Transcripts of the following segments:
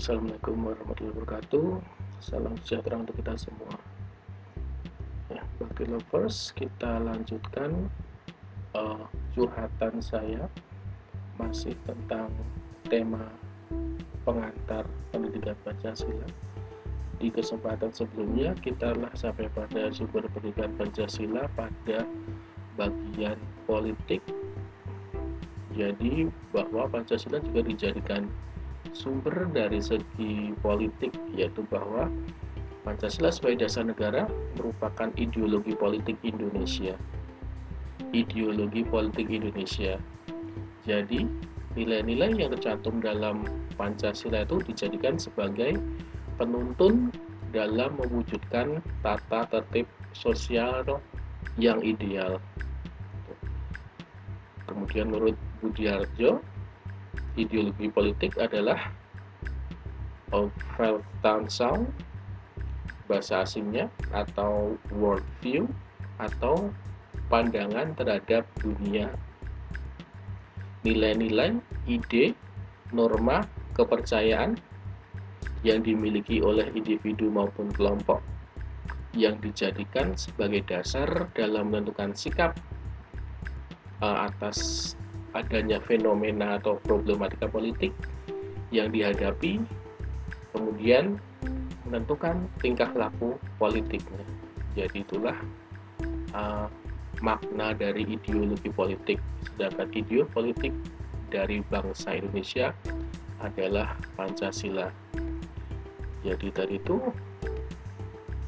Assalamualaikum warahmatullahi wabarakatuh. Salam sejahtera untuk kita semua. Ya, bagi lovers, kita lanjutkan uh, curhatan saya masih tentang tema pengantar pendidikan Pancasila. Di kesempatan sebelumnya kita telah sampai pada sumber pendidikan Pancasila pada bagian politik. Jadi bahwa Pancasila juga dijadikan sumber dari segi politik yaitu bahwa Pancasila sebagai dasar negara merupakan ideologi politik Indonesia. Ideologi politik Indonesia. Jadi, nilai-nilai yang tercantum dalam Pancasila itu dijadikan sebagai penuntun dalam mewujudkan tata tertib sosial yang ideal. Kemudian menurut Budiarjo, ideologi politik adalah Weltanschauung bahasa asingnya atau worldview atau pandangan terhadap dunia. Nilai-nilai, ide, norma, kepercayaan yang dimiliki oleh individu maupun kelompok yang dijadikan sebagai dasar dalam menentukan sikap uh, atas adanya fenomena atau problematika politik yang dihadapi, kemudian menentukan tingkah laku politiknya. Jadi itulah uh, makna dari ideologi politik. Sedangkan ideologi politik dari bangsa Indonesia adalah Pancasila. Jadi tadi itu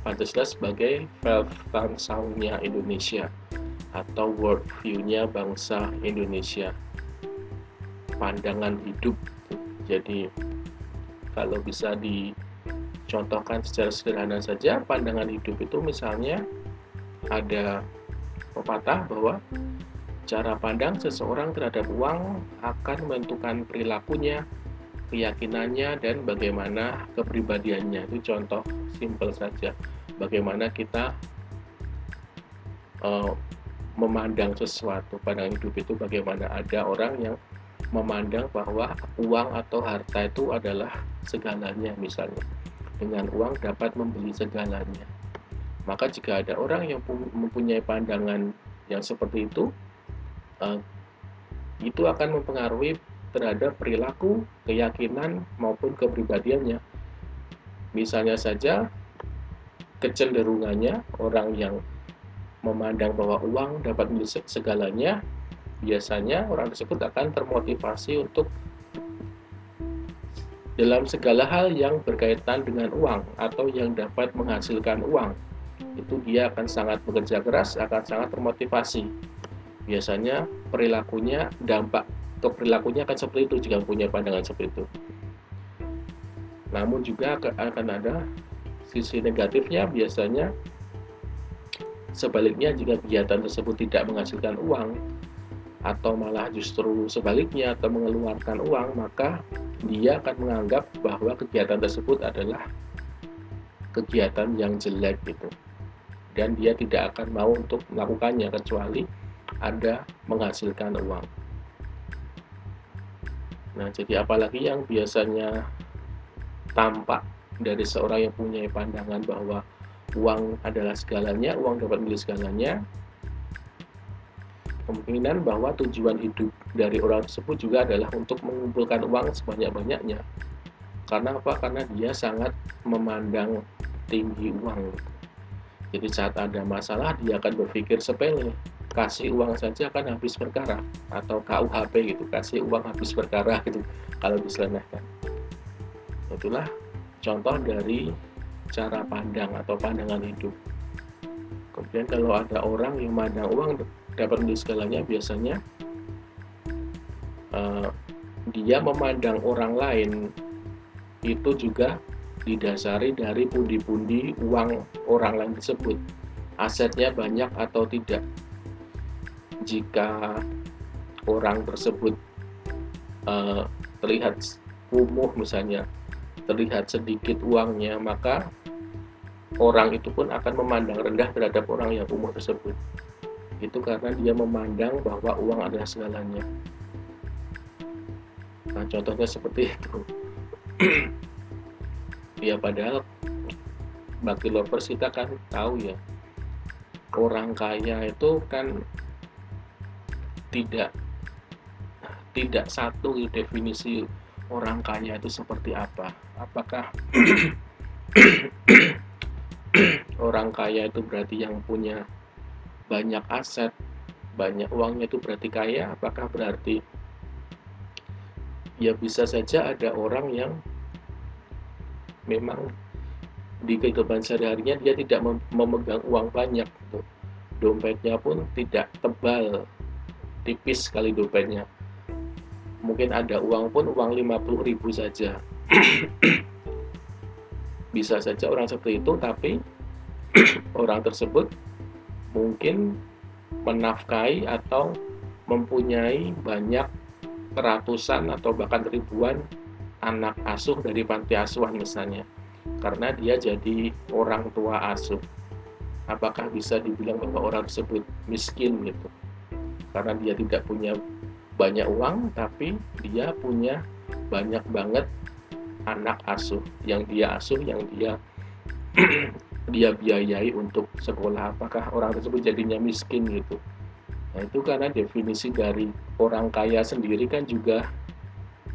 Pancasila sebagai Weltanschauungnya Indonesia atau worldview-nya bangsa Indonesia. Pandangan hidup. Jadi kalau bisa dicontohkan secara sederhana saja pandangan hidup itu misalnya ada pepatah bahwa cara pandang seseorang terhadap uang akan menentukan perilakunya keyakinannya dan bagaimana kepribadiannya. Itu contoh simpel saja. Bagaimana kita uh, memandang sesuatu pandangan hidup itu bagaimana ada orang yang memandang bahwa uang atau harta itu adalah segalanya misalnya. Dengan uang dapat membeli segalanya. Maka jika ada orang yang mempunyai pandangan yang seperti itu uh, itu akan mempengaruhi terhadap perilaku, keyakinan maupun kepribadiannya. Misalnya saja kecenderungannya orang yang memandang bahwa uang dapat membeli segalanya, biasanya orang tersebut akan termotivasi untuk dalam segala hal yang berkaitan dengan uang atau yang dapat menghasilkan uang. Itu dia akan sangat bekerja keras, akan sangat termotivasi. Biasanya perilakunya, dampak ke perilakunya akan seperti itu jika punya pandangan seperti itu. Namun juga akan ada sisi negatifnya biasanya Sebaliknya, jika kegiatan tersebut tidak menghasilkan uang, atau malah justru sebaliknya atau mengeluarkan uang, maka dia akan menganggap bahwa kegiatan tersebut adalah kegiatan yang jelek gitu. Dan dia tidak akan mau untuk melakukannya kecuali ada menghasilkan uang. Nah, jadi apalagi yang biasanya tampak dari seorang yang punya pandangan bahwa uang adalah segalanya, uang dapat membeli segalanya, kemungkinan bahwa tujuan hidup dari orang tersebut juga adalah untuk mengumpulkan uang sebanyak-banyaknya. Karena apa? Karena dia sangat memandang tinggi uang. Jadi saat ada masalah dia akan berpikir sepele, kasih uang saja akan habis perkara atau KUHP gitu, kasih uang habis perkara gitu kalau diselesaikan. Itulah contoh dari cara pandang atau pandangan hidup. Kemudian kalau ada orang yang memandang uang dapat membeli segalanya, biasanya uh, dia memandang orang lain itu juga didasari dari pundi-pundi uang orang lain tersebut. Asetnya banyak atau tidak. Jika orang tersebut uh, terlihat kumuh misalnya, terlihat sedikit uangnya, maka orang itu pun akan memandang rendah terhadap orang yang umur tersebut. Itu karena dia memandang bahwa uang adalah segalanya. Nah, contohnya seperti itu. ya padahal bagi lovers kita kan tahu ya orang kaya itu kan tidak tidak satu definisi orang kaya itu seperti apa? Apakah orang kaya itu berarti yang punya banyak aset banyak uangnya itu berarti kaya? Apakah berarti ya bisa saja ada orang yang memang di kehidupan sehari-harinya dia tidak memegang uang banyak gitu. dompetnya pun tidak tebal tipis sekali dompetnya mungkin ada uang pun uang 50 ribu saja. Bisa saja orang seperti itu tapi orang tersebut mungkin menafkahi atau mempunyai banyak ratusan atau bahkan ribuan anak asuh dari panti asuhan misalnya. Karena dia jadi orang tua asuh. Apakah bisa dibilang bahwa orang tersebut miskin gitu? Karena dia tidak punya banyak uang tapi dia punya banyak banget anak asuh. Yang dia asuh yang dia dia biayai untuk sekolah. Apakah orang tersebut jadinya miskin gitu? Nah itu karena definisi dari orang kaya sendiri kan juga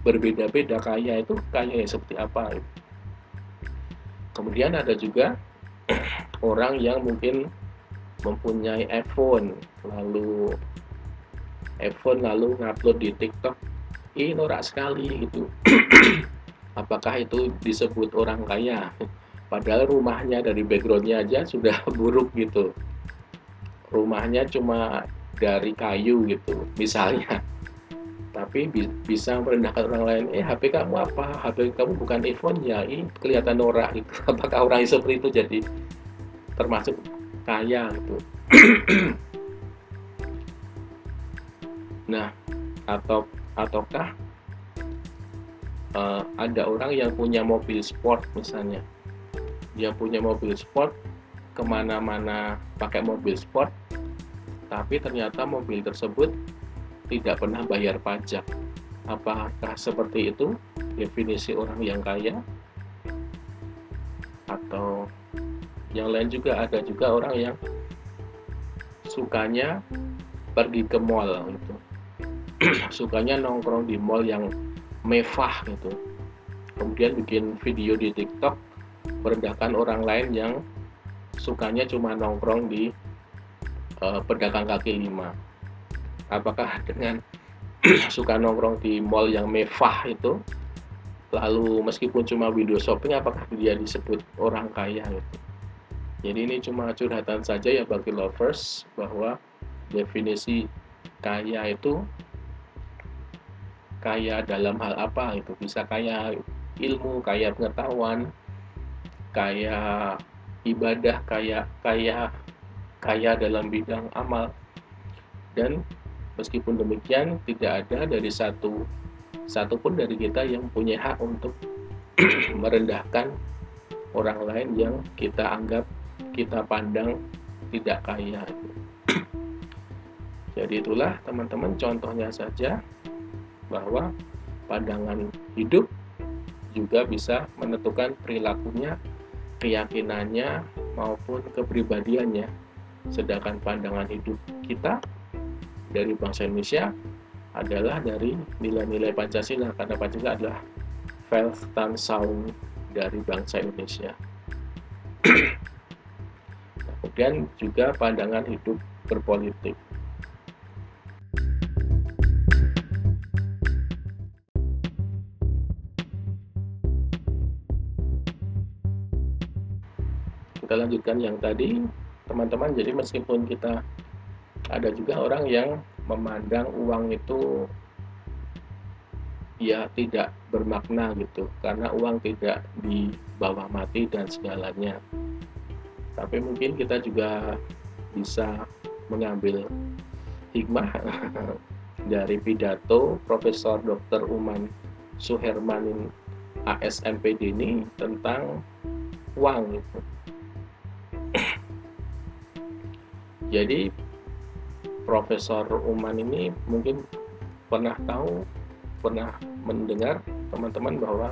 berbeda-beda. Kaya itu kaya yang seperti apa gitu. kemudian ada juga orang yang mungkin mempunyai iPhone lalu iPhone lalu ngupload di TikTok ini norak sekali gitu. Apakah itu disebut orang kaya? Padahal rumahnya dari backgroundnya aja sudah buruk gitu. Rumahnya cuma dari kayu gitu misalnya. Tapi bi bisa merendahkan orang lain eh HP kamu apa? HP kamu bukan iPhone ya? Ini kelihatan norak gitu. Apakah orang seperti itu jadi termasuk kaya gitu nah atau ataukah uh, ada orang yang punya mobil sport misalnya? Dia punya mobil sport ke mana-mana pakai mobil sport tapi ternyata mobil tersebut tidak pernah bayar pajak. Apakah seperti itu definisi orang yang kaya? Atau yang lain juga ada juga orang yang sukanya pergi ke mall gitu sukanya nongkrong di mall yang mewah gitu kemudian bikin video di TikTok merendahkan orang lain yang sukanya cuma nongkrong di uh, pedagang kaki lima. Apakah dengan suka nongkrong di mall yang mewah itu, lalu meskipun cuma video shopping, apakah dia disebut orang kaya gitu? Jadi ini cuma curhatan saja ya bagi lovers bahwa definisi kaya itu kaya dalam hal apa itu bisa kaya ilmu, kaya pengetahuan, kaya ibadah, kaya kaya kaya dalam bidang amal. Dan meskipun demikian tidak ada dari satu satupun dari kita yang punya hak untuk merendahkan orang lain yang kita anggap kita pandang tidak kaya. Jadi itulah teman-teman contohnya saja bahwa pandangan hidup juga bisa menentukan perilakunya keyakinannya maupun kepribadiannya. Sedangkan pandangan hidup kita dari bangsa Indonesia adalah dari nilai-nilai Pancasila karena Pancasila adalah tan sound dari bangsa Indonesia. Kemudian juga pandangan hidup berpolitik. Kita lanjutkan yang tadi teman-teman jadi meskipun kita ada juga orang yang memandang uang itu ya tidak bermakna gitu karena uang tidak dibawa mati dan segalanya tapi mungkin kita juga bisa mengambil hikmah dari pidato Profesor Dr. Uman Suhermanin ASMPD ini tentang uang itu jadi Profesor Uman ini mungkin pernah tahu pernah mendengar teman-teman bahwa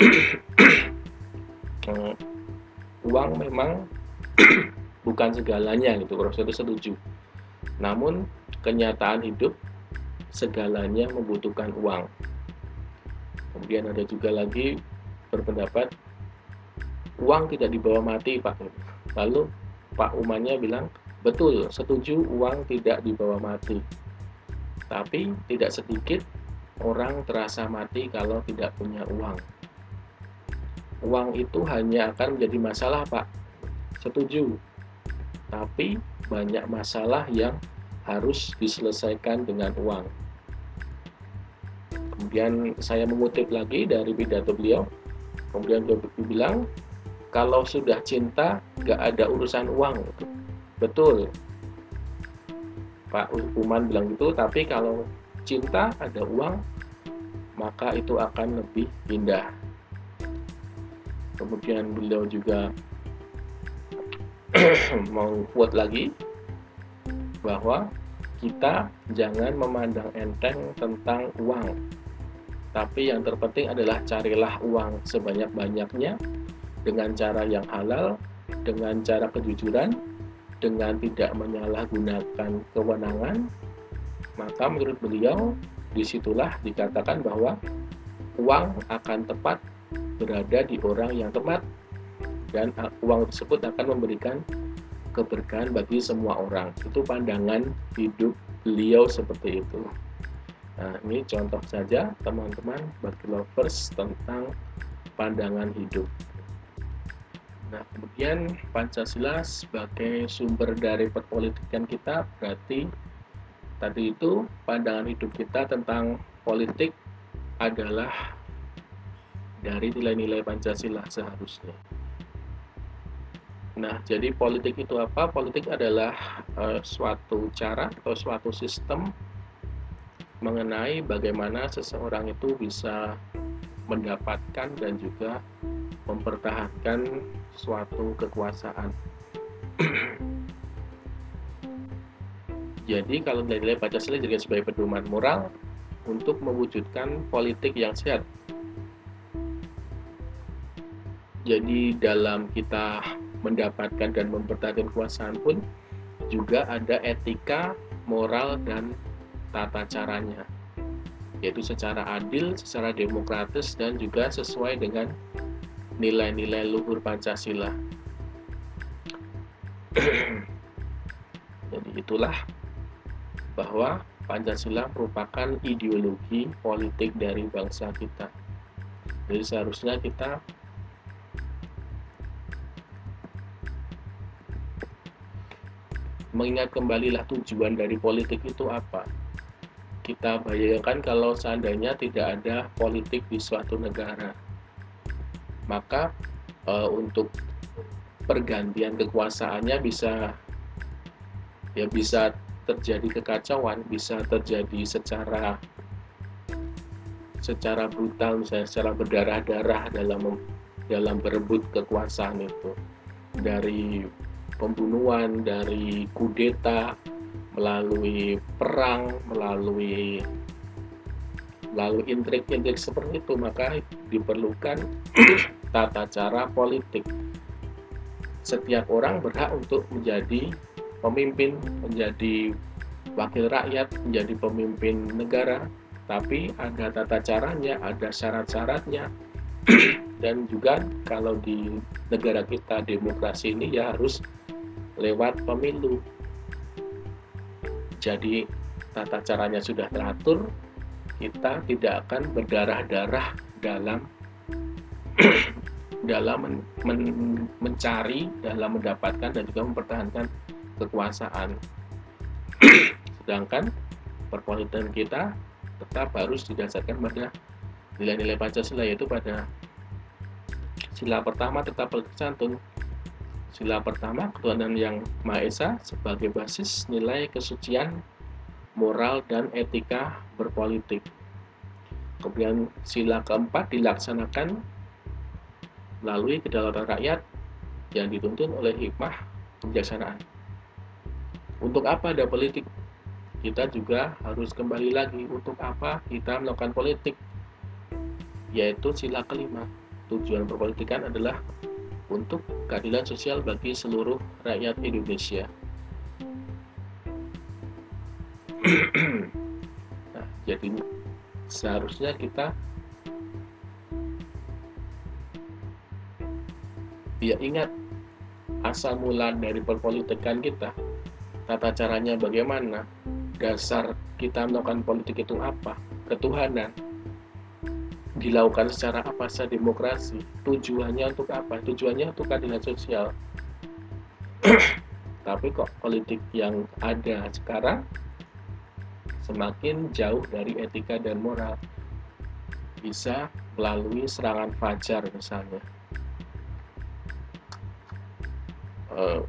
uang memang bukan segalanya gitu Profesor itu setuju. Namun kenyataan hidup segalanya membutuhkan uang. Kemudian ada juga lagi berpendapat uang tidak dibawa mati Pak lalu Pak Umannya bilang betul setuju uang tidak dibawa mati. Tapi tidak sedikit orang terasa mati kalau tidak punya uang. Uang itu hanya akan menjadi masalah Pak. Setuju. Tapi banyak masalah yang harus diselesaikan dengan uang. Kemudian saya mengutip lagi dari pidato beliau. Kemudian beliau bilang kalau sudah cinta gak ada urusan uang. Betul. Pak Uman bilang gitu tapi kalau cinta ada uang maka itu akan lebih indah. Kemudian beliau juga mau quote lagi bahwa kita jangan memandang enteng tentang uang. Tapi yang terpenting adalah carilah uang sebanyak-banyaknya dengan cara yang halal dengan cara kejujuran dengan tidak menyalahgunakan kewenangan maka menurut beliau di situlah dikatakan bahwa uang akan tepat berada di orang yang tepat dan uang tersebut akan memberikan keberkahan bagi semua orang. Itu pandangan hidup beliau seperti itu. Nah, ini contoh saja teman-teman bagi lovers tentang pandangan hidup. Nah, kemudian Pancasila sebagai sumber dari perpolitikan kita berarti tadi itu pandangan hidup kita tentang politik adalah dari nilai-nilai Pancasila seharusnya. Nah, jadi politik itu apa? Politik adalah uh, suatu cara atau suatu sistem mengenai bagaimana seseorang itu bisa mendapatkan dan juga mempertahankan suatu kekuasaan. jadi kalau nilai-nilai Pancasila juga sebagai pedoman moral untuk mewujudkan politik yang sehat. Jadi dalam kita mendapatkan dan mempertahankan kekuasaan pun juga ada etika, moral, dan tata caranya yaitu secara adil, secara demokratis, dan juga sesuai dengan nilai-nilai luhur Pancasila. Jadi itulah bahwa Pancasila merupakan ideologi politik dari bangsa kita. Jadi seharusnya kita mengingat kembalilah tujuan dari politik itu apa. Kita bayangkan kalau seandainya tidak ada politik di suatu negara, maka e, untuk pergantian kekuasaannya bisa ya bisa terjadi kekacauan, bisa terjadi secara secara brutal misalnya secara berdarah-darah dalam dalam berebut kekuasaan itu. Dari pembunuhan, dari kudeta, melalui perang, melalui lalu intrik-intrik seperti itu maka diperlukan tata cara politik. Setiap orang berhak untuk menjadi pemimpin, menjadi wakil rakyat, menjadi pemimpin negara, tapi ada tata caranya, ada syarat-syaratnya. Dan juga kalau di negara kita demokrasi ini ya harus lewat pemilu. Jadi tata caranya sudah teratur, kita tidak akan berdarah-darah dalam dalam men, men, mencari, dalam mendapatkan dan juga mempertahankan kekuasaan. Sedangkan perpolitikan kita tetap harus didasarkan pada nilai-nilai Pancasila yaitu pada sila pertama tetap tercantum Sila pertama, ketuhanan yang Maha Esa sebagai basis nilai kesucian, moral, dan etika berpolitik. Kemudian sila keempat dilaksanakan melalui kedaulatan rakyat yang dituntun oleh hikmah kebijaksanaan. Untuk apa ada politik? Kita juga harus kembali lagi untuk apa kita melakukan politik, yaitu sila kelima, tujuan perpolitikan adalah untuk keadilan sosial bagi seluruh rakyat Indonesia. nah, jadi seharusnya kita ya ingat asal mula dari perpolitikan kita, tata caranya bagaimana, dasar kita melakukan politik itu apa, ketuhanan, dilakukan secara apa saja demokrasi tujuannya untuk apa? Tujuannya untuk keadilan sosial. Tapi kok politik yang ada sekarang semakin jauh dari etika dan moral. Bisa melalui serangan fajar misalnya. Eh,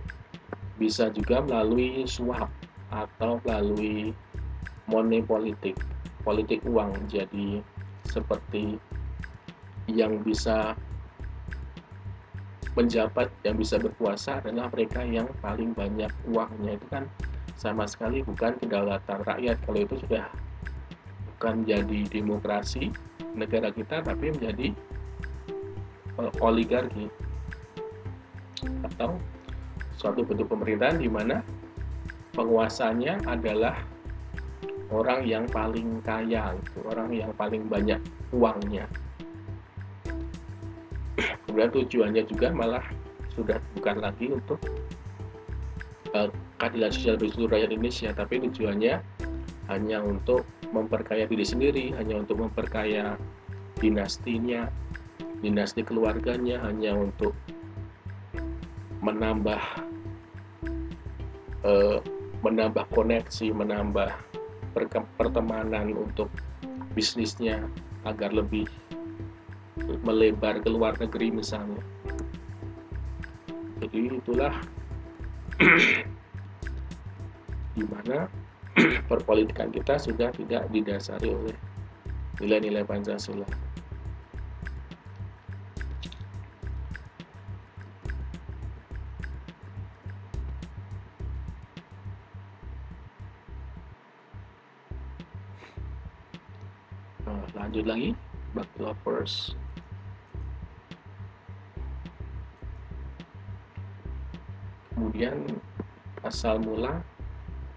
bisa juga melalui suap atau melalui money politik politik uang jadi seperti yang bisa menjabat yang bisa berkuasa adalah mereka yang paling banyak uangnya. Itu kan sama sekali bukan kedaulatan rakyat. Kalau itu sudah bukan jadi demokrasi negara kita tapi menjadi eh, oligarki atau suatu bentuk pemerintahan di mana penguasanya adalah orang yang paling kaya itu orang yang paling banyak uangnya. Kemudian tujuannya juga malah sudah bukan lagi untuk uh, keadilan sosial bagi seluruh rakyat Indonesia tapi tujuannya hanya untuk memperkaya diri sendiri hanya untuk memperkaya dinastinya dinasti keluarganya hanya untuk menambah uh, menambah koneksi menambah pertemanan untuk bisnisnya agar lebih melebar ke luar negeri misalnya. Jadi itulah di mana perpolitikan kita sudah tidak didasari oleh nilai-nilai Pancasila lagi back to first. Kemudian asal mula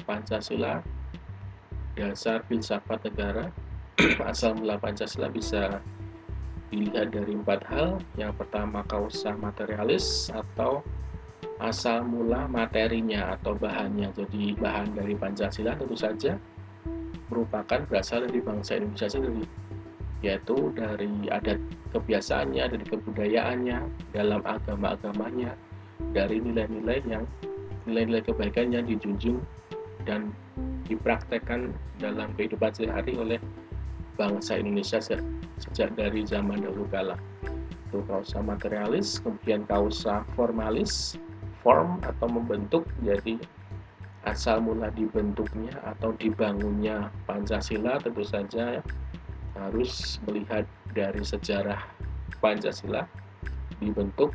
Pancasila dasar filsafat negara. Asal mula Pancasila bisa dilihat dari empat hal. Yang pertama kausa materialis atau asal mula materinya atau bahannya. Jadi bahan dari Pancasila tentu saja merupakan berasal dari bangsa Indonesia sendiri yaitu dari adat kebiasaannya, dari kebudayaannya, dalam agama-agamanya, dari nilai-nilai yang nilai-nilai kebaikan yang dijunjung dan dipraktekkan dalam kehidupan sehari-hari oleh bangsa Indonesia sejak dari zaman dahulu kala. Itu kausa materialis, kemudian kausa formalis, form atau membentuk jadi asal mula dibentuknya atau dibangunnya Pancasila tentu saja harus melihat dari sejarah Pancasila dibentuk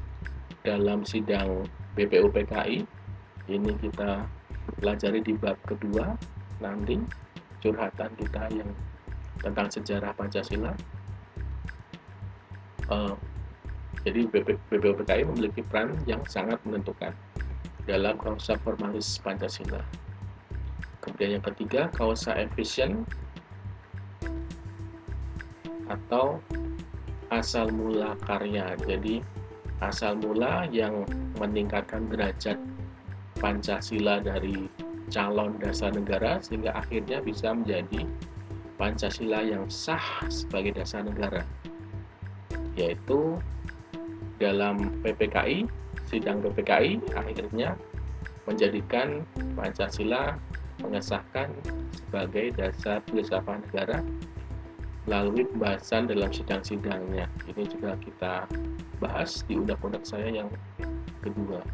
dalam sidang BPUPKI ini kita pelajari di bab kedua nanti curhatan kita yang tentang sejarah Pancasila. Uh, jadi BPUPKI memiliki peran yang sangat menentukan dalam kausa formalis Pancasila. Kemudian yang ketiga kausa efisien atau asal mula karya. Jadi asal mula yang meningkatkan derajat Pancasila dari calon dasar negara sehingga akhirnya bisa menjadi Pancasila yang sah sebagai dasar negara. Yaitu dalam PPKI, sidang PPKI akhirnya menjadikan Pancasila mengesahkan sebagai dasar filsafat negara melalui pembahasan dalam sidang-sidangnya. Ini juga kita bahas di undang-undang saya yang kedua.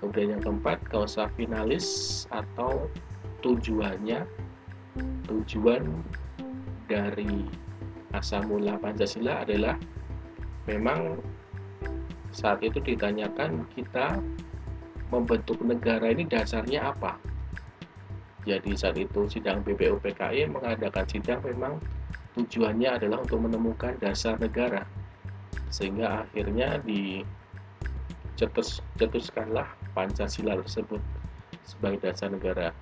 Kemudian yang keempat, kausa finalis atau tujuannya, tujuan dari asal mula Pancasila adalah memang saat itu ditanyakan kita membentuk negara ini dasarnya apa. Jadi saat itu sidang BPUPKI mengadakan sidang memang tujuannya adalah untuk menemukan dasar negara. Sehingga akhirnya dicetuskanlah Pancasila tersebut sebagai dasar negara.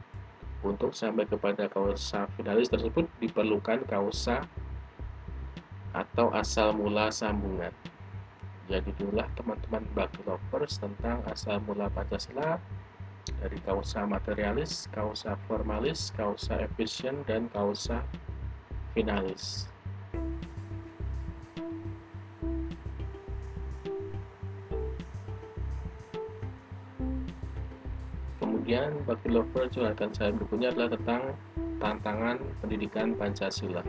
Untuk sampai kepada kausa finalis tersebut diperlukan kausa atau asal mula sambungan. Jadi itulah teman-teman bagi lovers tentang asal mula Pancasila dari kausa materialis, kausa formalis, kausa efisien, dan kausa finalis. Kemudian bagi lover curhatan saya berikutnya adalah tentang tantangan pendidikan Pancasila.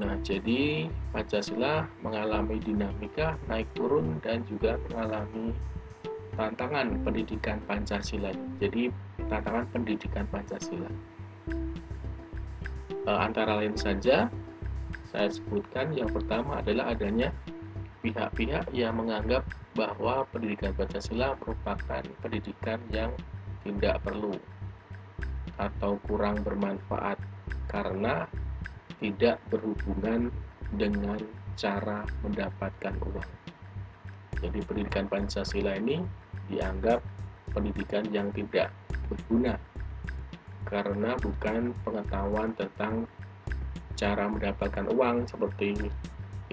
Nah, jadi Pancasila mengalami dinamika naik turun dan juga mengalami tantangan pendidikan Pancasila. Jadi, tantangan pendidikan Pancasila. E, antara lain saja, saya sebutkan yang pertama adalah adanya pihak-pihak yang menganggap bahwa pendidikan Pancasila merupakan pendidikan yang tidak perlu atau kurang bermanfaat karena tidak berhubungan dengan cara mendapatkan uang. Jadi pendidikan Pancasila ini dianggap pendidikan yang tidak berguna karena bukan pengetahuan tentang cara mendapatkan uang seperti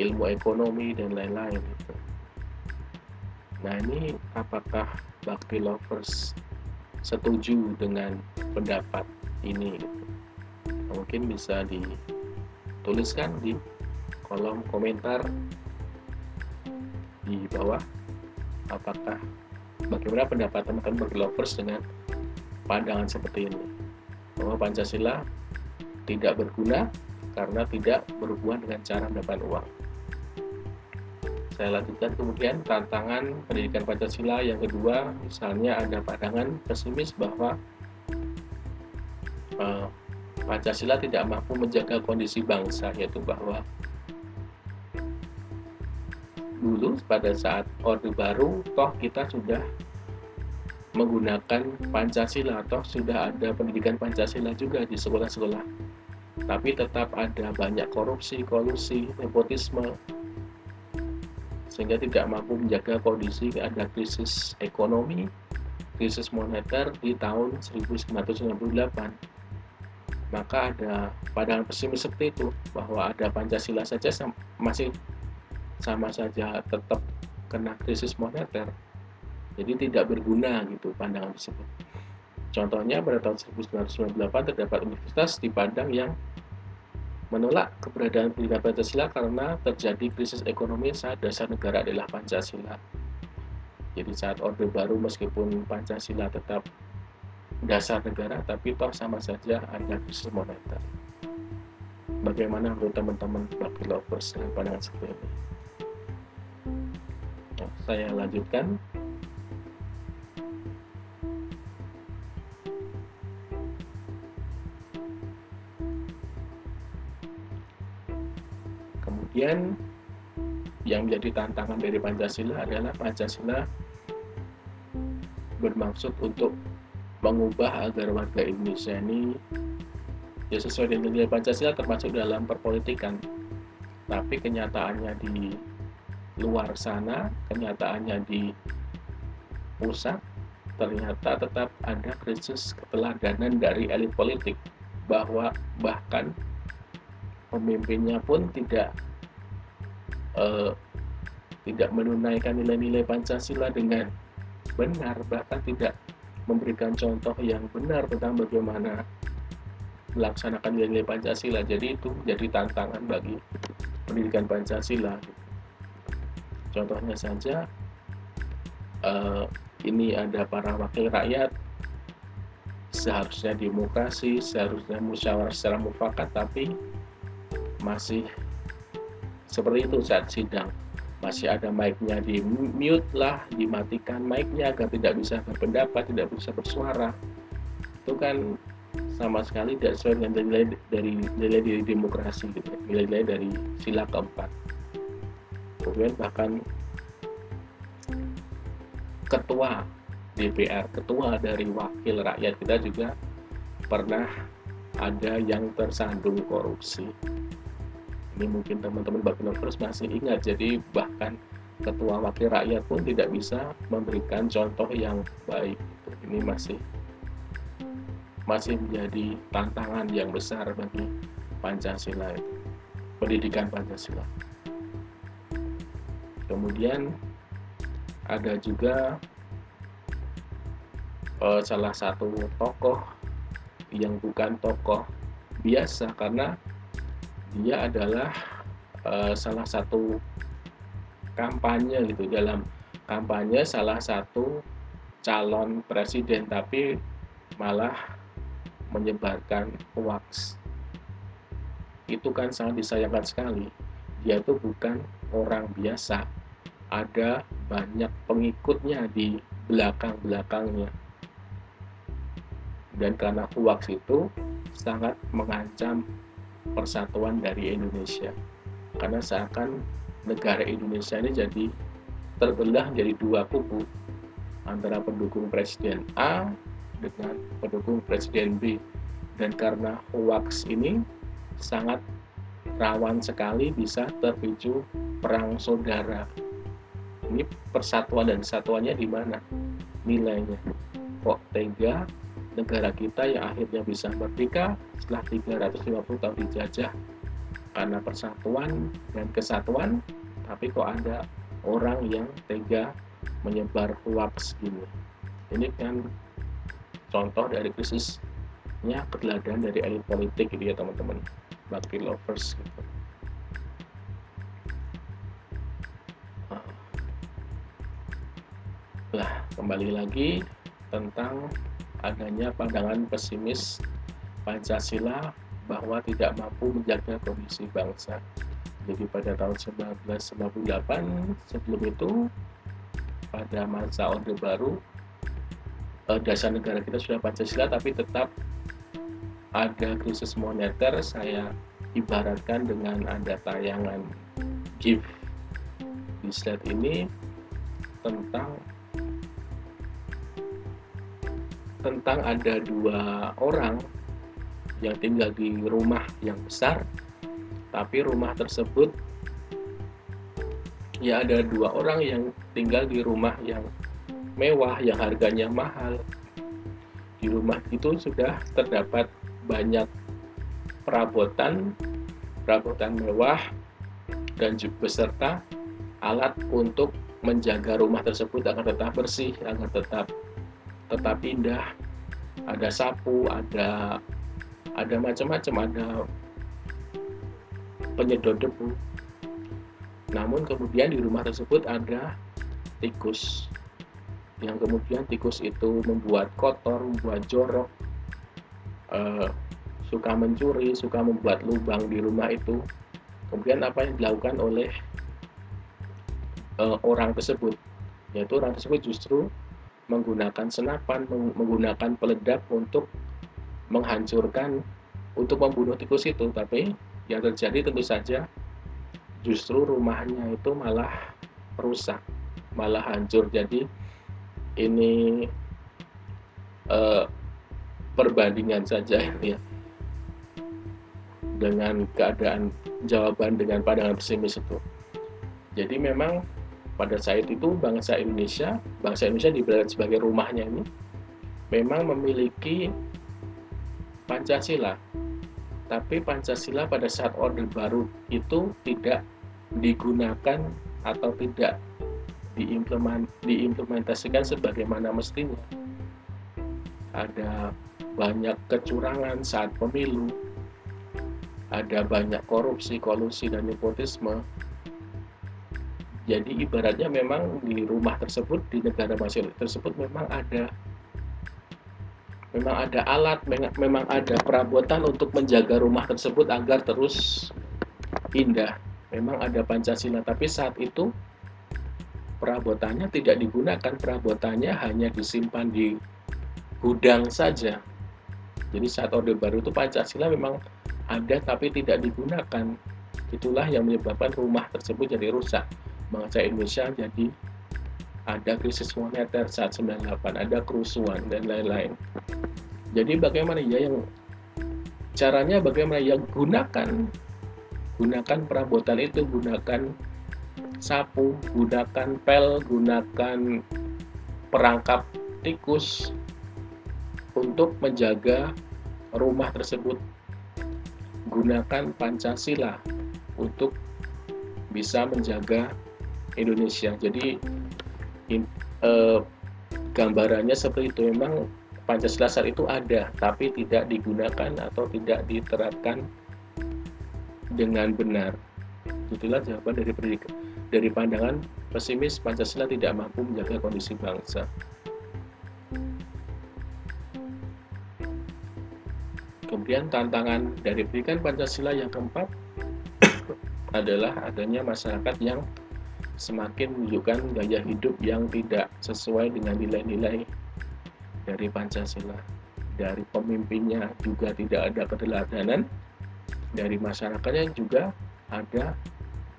ilmu ekonomi dan lain-lain gitu. Nah ini apakah Bakti Lovers setuju dengan pendapat ini? Gitu? Mungkin bisa di tuliskan di kolom komentar di bawah apakah bagaimana pendapat teman-teman lovers dengan pandangan seperti ini. Bahwa Pancasila tidak berguna karena tidak berhubungan dengan cara mendapatkan uang. Saya lanjutkan kemudian tantangan pendidikan Pancasila. Yang kedua misalnya ada pandangan pesimis bahwa uh, Pancasila tidak mampu menjaga kondisi bangsa yaitu bahwa dulu pada saat Orde Baru toh kita sudah menggunakan Pancasila toh sudah ada pendidikan Pancasila juga di sekolah-sekolah. Tapi tetap ada banyak korupsi, kolusi, nepotisme sehingga tidak mampu menjaga kondisi ada krisis ekonomi, krisis moneter di tahun 1998 maka ada pandangan pesimis seperti itu bahwa ada Pancasila saja masih sama saja tetap kena krisis moneter jadi tidak berguna gitu pandangan tersebut. Contohnya pada tahun 1998 terdapat universitas di Padang yang menolak keberadaan pendidikan Pancasila karena terjadi krisis ekonomi saat dasar negara adalah Pancasila. Jadi saat Orde Baru meskipun Pancasila tetap dasar negara tapi toh sama saja ada krisis moneter. Bagaimana menurut teman-teman bagi lovers dengan pandangan seperti ini? Nah, saya lanjutkan kemudian yang menjadi tantangan dari Pancasila adalah Pancasila bermaksud untuk mengubah agar warga Indonesia ini ya sesuai dengan nilai Pancasila termasuk dalam perpolitikan. Tapi kenyataannya di luar sana kenyataannya di pusat ternyata tetap ada krisis keteladanan dari elit politik bahwa bahkan pemimpinnya pun tidak eh, tidak menunaikan nilai-nilai Pancasila dengan benar bahkan tidak memberikan contoh yang benar tentang bagaimana melaksanakan nilai-nilai Pancasila. Jadi itu jadi tantangan bagi pendidikan Pancasila. Contohnya saja, uh, ini ada para wakil rakyat, seharusnya demokrasi, seharusnya musyawarah secara mufakat, tapi masih seperti itu saat sidang. Masih ada mic-nya di mute lah dimatikan mic-nya agar tidak bisa berpendapat tidak bisa bersuara. Itu kan sama sekali tidak sesuai dengan nilai dari nilai dari demokrasi gitu nilai-nilai dari sila keempat. Kemudian bahkan ketua DPR ketua dari wakil rakyat kita juga pernah ada yang tersandung korupsi ini mungkin teman-teman Bapilovers masih ingat. Jadi bahkan ketua wakil rakyat pun tidak bisa memberikan contoh yang baik. Ini masih masih menjadi tantangan yang besar bagi Pancasila pendidikan Pancasila. Kemudian ada juga uh, salah satu tokoh yang bukan tokoh biasa karena dia adalah uh, salah satu kampanye gitu dalam kampanye salah satu calon presiden tapi malah menyebarkan hoax. Itu kan sangat disayangkan sekali. Dia itu bukan orang biasa. Ada banyak pengikutnya di belakang-belakangnya. Dan karena hoax itu sangat mengancam persatuan dari Indonesia. Karena seakan negara Indonesia ini jadi terbelah jadi dua kubu antara pendukung Presiden A dengan pendukung Presiden B. Dan karena hoax ini sangat rawan sekali bisa terpicu perang saudara. Ini persatuan dan kesatuannya di mana? Nilainya. Kok tega negara kita yang akhirnya bisa merdeka setelah 350 tahun dijajah. Karena persatuan dan kesatuan tapi kok ada orang yang tega menyebar hoax gini. Ini kan contoh dari krisisnya keteladan dari elit politik gitu ya teman-teman. Bakti lovers gitu. Lah kembali lagi tentang adanya pandangan pesimis Pancasila bahwa tidak mampu menjaga kondisi bangsa. Jadi pada tahun 1998 sebelum itu pada masa Orde Baru uh, dasar negara kita sudah Pancasila tapi tetap ada krisis moneter saya ibaratkan dengan ada tayangan GIF di slide ini tentang tentang ada dua orang yang tinggal di rumah yang besar tapi rumah tersebut ya ada dua orang yang tinggal di rumah yang mewah yang harganya mahal. Di rumah itu sudah terdapat banyak perabotan, perabotan mewah dan juga beserta alat untuk menjaga rumah tersebut agar tetap bersih, agar tetap tetap indah. Ada sapu, ada ada macam-macam, ada penyedot debu. Namun kemudian di rumah tersebut ada tikus yang kemudian tikus itu membuat kotor, membuat jorok, uh, suka mencuri, suka membuat lubang di rumah itu. Kemudian apa yang dilakukan oleh uh, orang tersebut? Yaitu orang tersebut justru menggunakan senapan, menggunakan peledak untuk menghancurkan, untuk membunuh tikus itu. Tapi yang terjadi tentu saja justru rumahnya itu malah rusak, malah hancur. Jadi ini uh, perbandingan saja ya dengan keadaan jawaban dengan pandangan pesimis itu. Jadi memang pada saat itu bangsa Indonesia, bangsa Indonesia diberitakan sebagai rumahnya ini memang memiliki Pancasila. Tapi Pancasila pada saat Orde Baru itu tidak digunakan atau tidak diimplement, diimplementasikan sebagaimana mestinya. Ada banyak kecurangan saat pemilu, ada banyak korupsi, kolusi, dan nepotisme. Jadi ibaratnya memang di rumah tersebut, di negara masing tersebut memang ada memang ada alat, memang ada perabotan untuk menjaga rumah tersebut agar terus indah. Memang ada Pancasila, tapi saat itu perabotannya tidak digunakan, perabotannya hanya disimpan di gudang saja. Jadi saat Orde Baru itu Pancasila memang ada tapi tidak digunakan. Itulah yang menyebabkan rumah tersebut jadi rusak. Bangsa Indonesia jadi ada krisis moneter saat 98, ada kerusuhan dan lain-lain. Jadi bagaimana ya yang caranya bagaimana ya gunakan gunakan perabotan itu gunakan sapu gunakan pel gunakan perangkap tikus untuk menjaga rumah tersebut gunakan Pancasila untuk bisa menjaga Indonesia. Jadi in, eh, gambarannya seperti itu. Memang Pancasila saat itu ada tapi tidak digunakan atau tidak diterapkan dengan benar. Itulah jawaban dari pendidikan dari pandangan pesimis Pancasila tidak mampu menjaga kondisi bangsa. Kemudian tantangan dari pendidikan Pancasila yang keempat adalah adanya masyarakat yang semakin menunjukkan gaya hidup yang tidak sesuai dengan nilai-nilai dari Pancasila. Dari pemimpinnya juga tidak ada keteladanan, dari masyarakatnya juga ada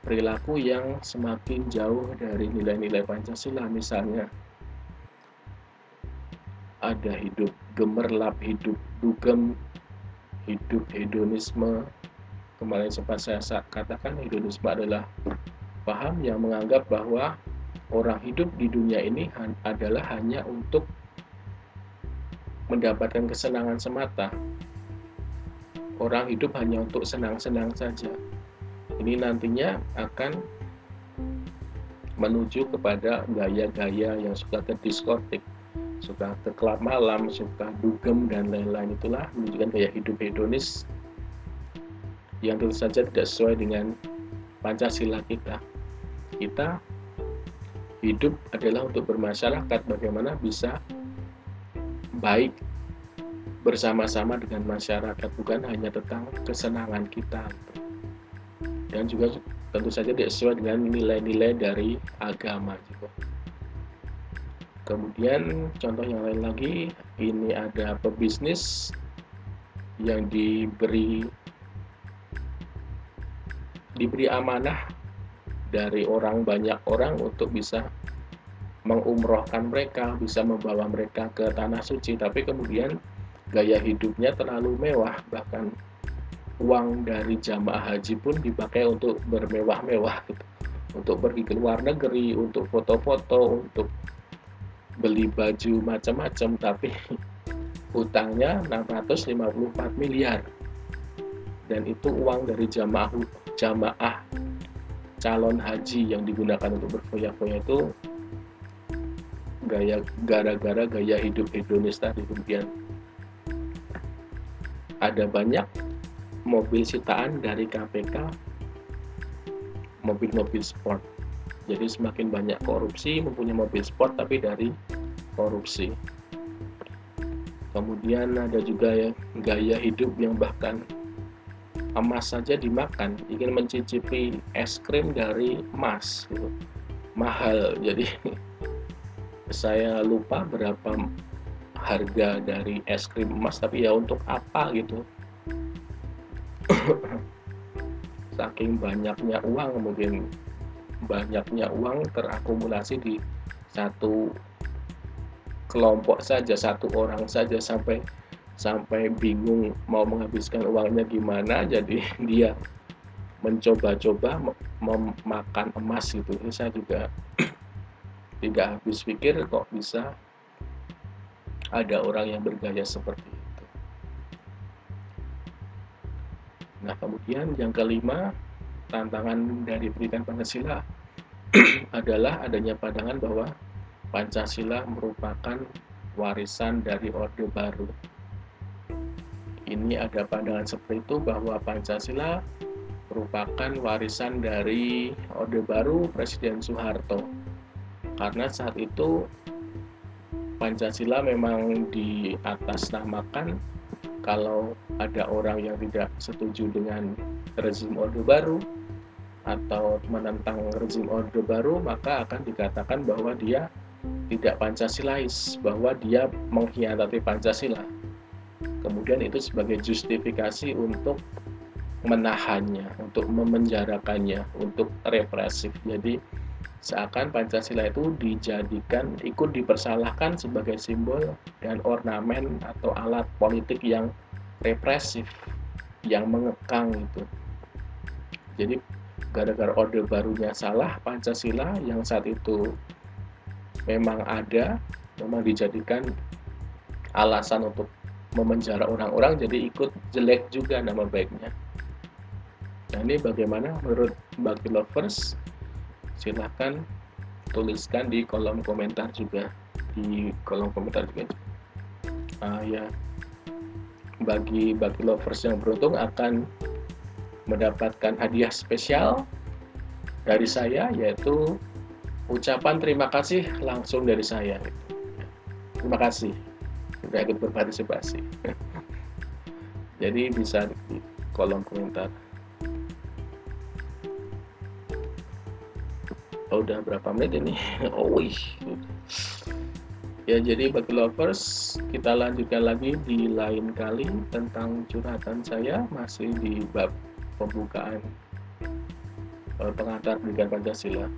perilaku yang semakin jauh dari nilai-nilai Pancasila misalnya ada hidup gemerlap, hidup dugem, hidup hedonisme. Kemarin sempat saya katakan hedonisme adalah paham yang menganggap bahwa orang hidup di dunia ini adalah hanya untuk mendapatkan kesenangan semata. Orang hidup hanya untuk senang-senang saja. Ini nantinya akan menuju kepada gaya-gaya yang suka ke diskotik, suka ke malam, suka dugem dan lain-lain itulah menunjukkan gaya hidup hedonis yang tentu saja tidak sesuai dengan Pancasila kita kita hidup adalah untuk bermasyarakat bagaimana bisa baik bersama-sama dengan masyarakat bukan hanya tentang kesenangan kita. Dan juga tentu saja tidak sesuai dengan nilai-nilai dari agama juga. Kemudian contoh yang lain lagi ini ada pebisnis yang diberi diberi amanah dari orang banyak orang untuk bisa mengumrohkan mereka, bisa membawa mereka ke tanah suci, tapi kemudian gaya hidupnya terlalu mewah, bahkan uang dari jamaah haji pun dipakai untuk bermewah-mewah, gitu. untuk pergi ke luar negeri, untuk foto-foto, untuk beli baju macam-macam, tapi utangnya 654 miliar, dan itu uang dari jamaah jamaah calon haji yang digunakan untuk berfoya-foya itu gaya gara-gara gaya hidup hedonis tadi. Kemudian ada banyak mobil sitaan dari KPK mobil-mobil sport. Jadi semakin banyak korupsi mempunyai mobil sport tapi dari korupsi. Kemudian ada juga ya gaya hidup yang bahkan emas saja dimakan. Ingin mencicipi es krim dari emas gitu. mahal. Jadi saya lupa berapa harga dari es krim emas tapi ya untuk apa gitu. Saking banyaknya uang mungkin banyaknya uang terakumulasi di satu kelompok saja satu orang saja sampai sampai bingung mau menghabiskan uangnya gimana jadi dia mencoba-coba memakan emas gitu. Ini saya juga tidak habis pikir kok bisa ada orang yang bergaya seperti itu. Nah kemudian yang kelima tantangan dari pendidikan Pancasila adalah adanya pandangan bahwa Pancasila merupakan warisan dari Orde Baru ini ada pandangan seperti itu bahwa Pancasila merupakan warisan dari Orde Baru Presiden Soeharto. Karena saat itu Pancasila memang di atas namakan kalau ada orang yang tidak setuju dengan rezim Orde Baru atau menentang rezim Orde Baru maka akan dikatakan bahwa dia tidak Pancasilais, bahwa dia mengkhianati Pancasila kemudian itu sebagai justifikasi untuk menahannya, untuk memenjarakannya, untuk represif. Jadi seakan Pancasila itu dijadikan ikut dipersalahkan sebagai simbol dan ornamen atau alat politik yang represif, yang mengekang itu. jadi gara-gara orde barunya salah Pancasila yang saat itu memang ada memang dijadikan alasan untuk memenjara orang-orang jadi ikut jelek juga nama baiknya. Nah ini bagaimana menurut Bagi Lovers? Silahkan tuliskan di kolom komentar juga. Di kolom komentar juga. Uh, ya. Bagi bagi lovers yang beruntung akan mendapatkan hadiah spesial dari saya yaitu ucapan terima kasih langsung dari saya. Terima kasih sudah ikut berpartisipasi. Jadi bisa di kolom komentar. Oh, udah berapa menit ini? Oh, wih. Ya, jadi bagi lovers, kita lanjutkan lagi di lain kali tentang curhatan saya masih di bab pembukaan uh, pengantar pendidikan Pancasila.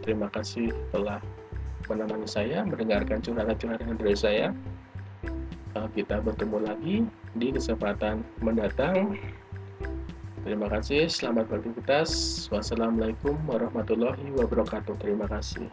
Terima kasih telah menemani saya, mendengarkan curhatan-curhatan dari saya. Uh, kita bertemu lagi di kesempatan mendatang. Terima kasih, selamat beraktivitas. Wassalamualaikum warahmatullahi wabarakatuh. Terima kasih.